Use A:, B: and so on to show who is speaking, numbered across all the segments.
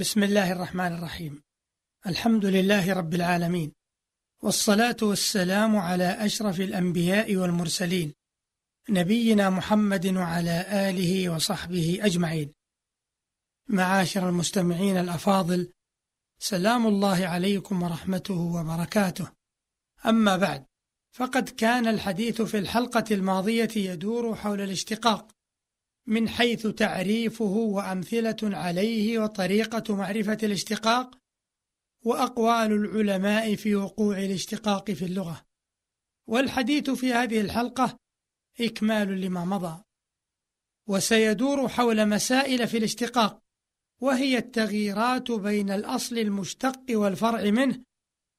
A: بسم الله الرحمن الرحيم. الحمد لله رب العالمين. والصلاة والسلام على أشرف الأنبياء والمرسلين نبينا محمد وعلى آله وصحبه أجمعين. معاشر المستمعين الأفاضل سلام الله عليكم ورحمته وبركاته. أما بعد فقد كان الحديث في الحلقة الماضية يدور حول الاشتقاق من حيث تعريفه وأمثلة عليه وطريقة معرفة الاشتقاق وأقوال العلماء في وقوع الاشتقاق في اللغة. والحديث في هذه الحلقة إكمال لما مضى. وسيدور حول مسائل في الاشتقاق وهي التغييرات بين الأصل المشتق والفرع منه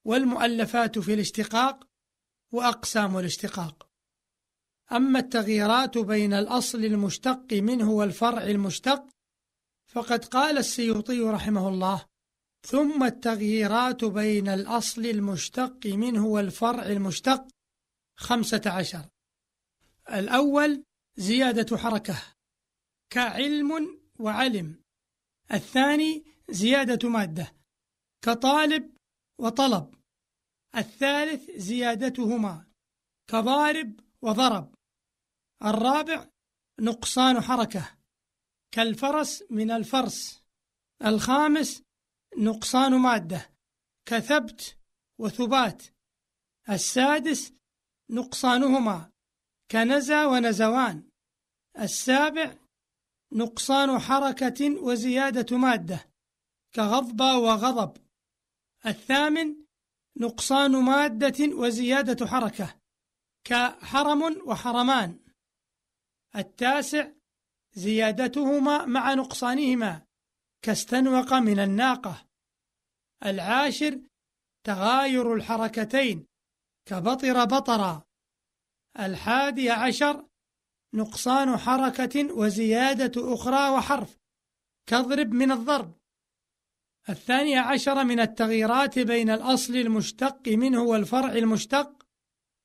A: والمؤلفات في الاشتقاق وأقسام الاشتقاق. أما التغييرات بين الأصل المشتق منه والفرع المشتق فقد قال السيوطي رحمه الله ثم التغييرات بين الأصل المشتق منه والفرع المشتق خمسة عشر. الأول زيادة حركة كعلم وعلم. الثاني زيادة مادة كطالب وطلب. الثالث زيادتهما كضارب وضرب. الرابع نقصان حركة. كالفرس من الفرس. الخامس نقصان مادة. كثبت وثبات. السادس نقصانهما. كنزى ونزوان. السابع نقصان حركة وزيادة مادة. كغضب وغضب. الثامن نقصان مادة وزيادة حركة. كحرم وحرمان. التاسع زيادتهما مع نقصانهما كاستنوق من الناقة. العاشر تغاير الحركتين كبطر بطرا. الحادي عشر نقصان حركة وزيادة أخرى وحرف كضرب من الضرب. الثاني عشر من التغييرات بين الأصل المشتق منه والفرع المشتق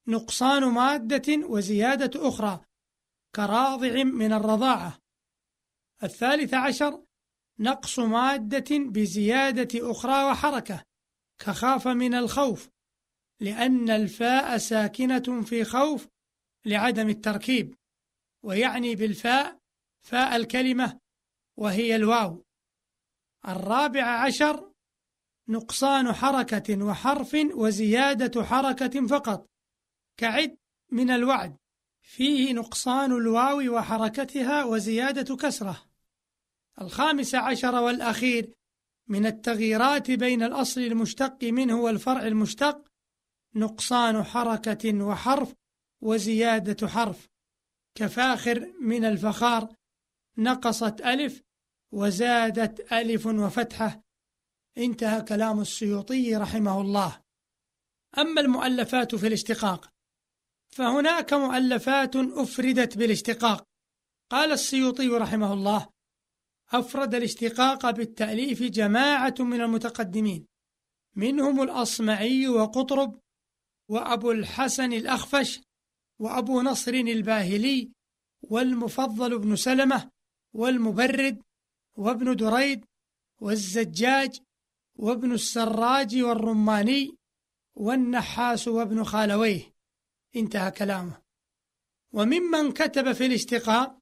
A: نقصان مادة وزيادة أخرى. كراضع من الرضاعة. الثالث عشر نقص مادة بزيادة أخرى وحركة كخاف من الخوف لأن الفاء ساكنة في خوف لعدم التركيب ويعني بالفاء فاء الكلمة وهي الواو. الرابع عشر نقصان حركة وحرف وزيادة حركة فقط كعد من الوعد. فيه نقصان الواو وحركتها وزيادة كسرة. الخامس عشر والأخير من التغييرات بين الأصل المشتق منه والفرع المشتق نقصان حركة وحرف وزيادة حرف. كفاخر من الفخار نقصت ألف وزادت ألف وفتحة. انتهى كلام السيوطي رحمه الله. أما المؤلفات في الاشتقاق فهناك مؤلفات أفردت بالاشتقاق. قال السيوطي رحمه الله أفرد الاشتقاق بالتأليف جماعة من المتقدمين منهم الأصمعي وقطرب وأبو الحسن الأخفش وأبو نصر الباهلي والمفضل بن سلمة والمبرد وابن دريد والزجاج وابن السراج والرماني والنحاس وابن خالويه. انتهى كلامه. وممن كتب في الاشتقاق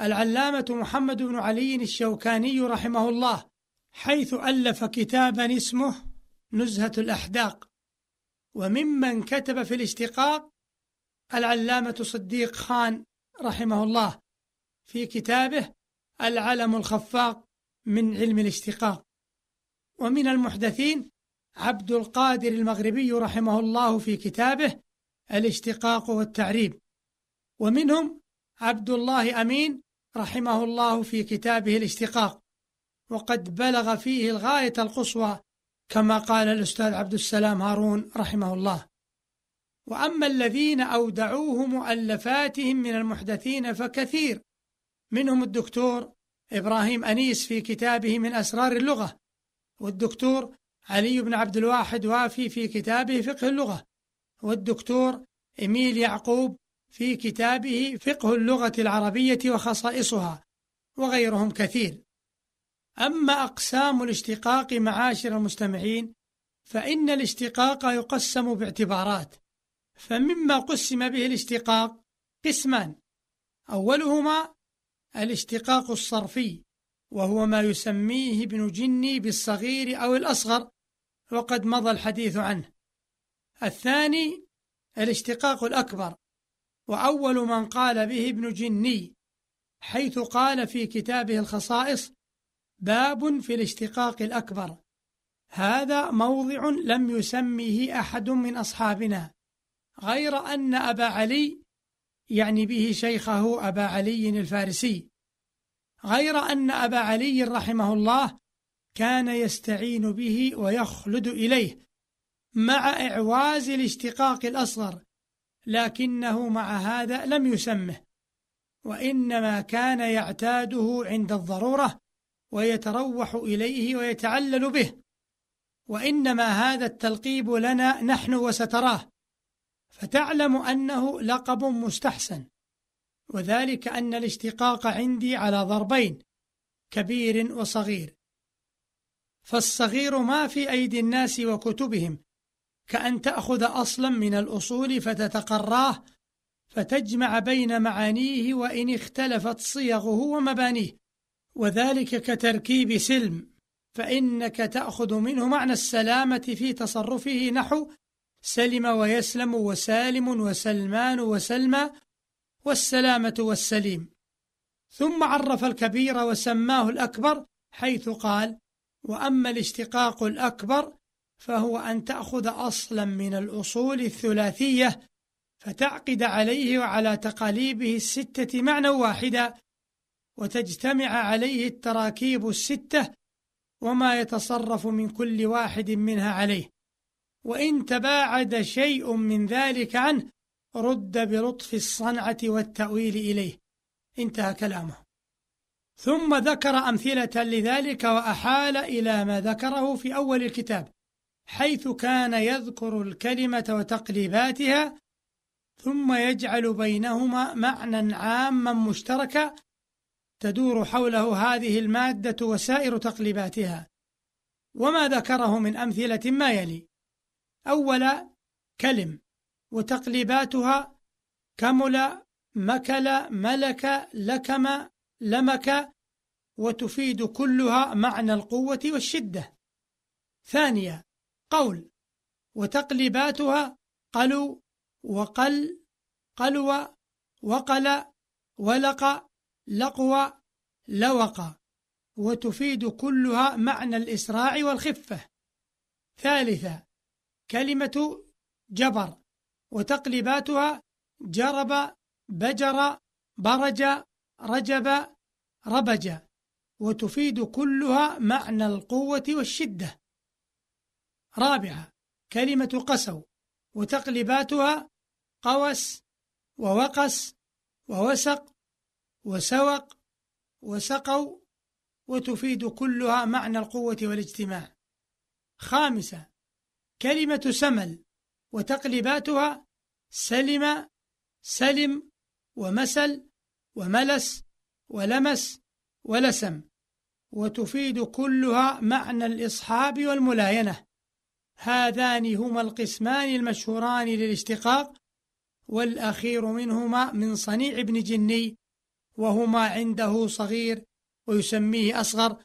A: العلامة محمد بن علي الشوكاني رحمه الله حيث ألف كتابا اسمه نزهة الأحداق. وممن كتب في الاشتقاق العلامة صديق خان رحمه الله في كتابه العلم الخفاق من علم الاشتقاق. ومن المحدثين عبد القادر المغربي رحمه الله في كتابه الاشتقاق والتعريب. ومنهم عبد الله أمين رحمه الله في كتابه الاشتقاق. وقد بلغ فيه الغاية القصوى كما قال الأستاذ عبد السلام هارون رحمه الله. وأما الذين أودعوه مؤلفاتهم من المحدثين فكثير. منهم الدكتور إبراهيم أنيس في كتابه من أسرار اللغة. والدكتور علي بن عبد الواحد وافي في كتابه فقه اللغة. والدكتور إميل يعقوب في كتابه فقه اللغة العربية وخصائصها وغيرهم كثير. أما أقسام الاشتقاق معاشر المستمعين فإن الاشتقاق يقسم باعتبارات فمما قسم به الاشتقاق قسمان. أولهما الاشتقاق الصرفي وهو ما يسميه ابن جني بالصغير أو الأصغر وقد مضى الحديث عنه. الثاني الاشتقاق الأكبر وأول من قال به ابن جني حيث قال في كتابه الخصائص باب في الاشتقاق الأكبر. هذا موضع لم يسميه أحد من أصحابنا غير أن أبا علي يعني به شيخه أبا علي الفارسي غير أن أبا علي رحمه الله كان يستعين به ويخلد إليه. مع إعواز الاشتقاق الأصغر لكنه مع هذا لم يسمه وإنما كان يعتاده عند الضرورة ويتروح إليه ويتعلل به وإنما هذا التلقيب لنا نحن وستراه فتعلم أنه لقب مستحسن وذلك أن الاشتقاق عندي على ضربين كبير وصغير فالصغير ما في أيدي الناس وكتبهم كأن تأخذ أصلا من الأصول فتتقراه فتجمع بين معانيه وإن اختلفت صيغه ومبانيه. وذلك كتركيب سلم فإنك تأخذ منه معنى السلامة في تصرفه نحو سلم ويسلم وسالم وسلمان وسلمى والسلامة والسليم. ثم عرف الكبير وسماه الأكبر حيث قال وأما الاشتقاق الأكبر فهو أن تأخذ أصلا من الأصول الثلاثية فتعقد عليه وعلى تقاليبه الستة معنى واحدا وتجتمع عليه التراكيب الستة وما يتصرف من كل واحد منها عليه. وإن تباعد شيء من ذلك عنه رد بلطف الصنعة والتأويل إليه. انتهى كلامه. ثم ذكر أمثلة لذلك وأحال إلى ما ذكره في أول الكتاب. حيث كان يذكر الكلمة وتقليباتها ثم يجعل بينهما معنى عاما مشتركا تدور حوله هذه المادة وسائر تقليباتها. وما ذكره من أمثلة ما يلي. أولا كلم وتقليباتها كمل مكل ملك لكم لمك وتفيد كلها معنى القوة والشدة. ثانيا قول. وتقليباتها قلو وقل قلو وقل ولق لقوى لوق. وتفيد كلها معنى الإسراع والخفة. ثالثا كلمة جبر. وتقليباتها جرب بجر برج رجب ربج. وتفيد كلها معنى القوة والشدة. رابعة كلمة قسو وتقليباتها قوس ووقس ووسق وسوق وسقوا وتفيد كلها معنى القوة والاجتماع. خامسة كلمة سمل وتقليباتها سلم سلم ومسل وملس ولمس ولسم. وتفيد كلها معنى الإصحاب والملاينة. هذان هما القسمان المشهوران للاشتقاق والأخير منهما من صنيع ابن جني وهما عنده صغير ويسميه أصغر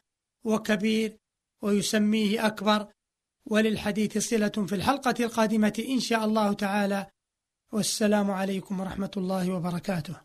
A: وكبير ويسميه أكبر. وللحديث صلة في الحلقة القادمة إن شاء الله تعالى. والسلام عليكم ورحمة الله وبركاته.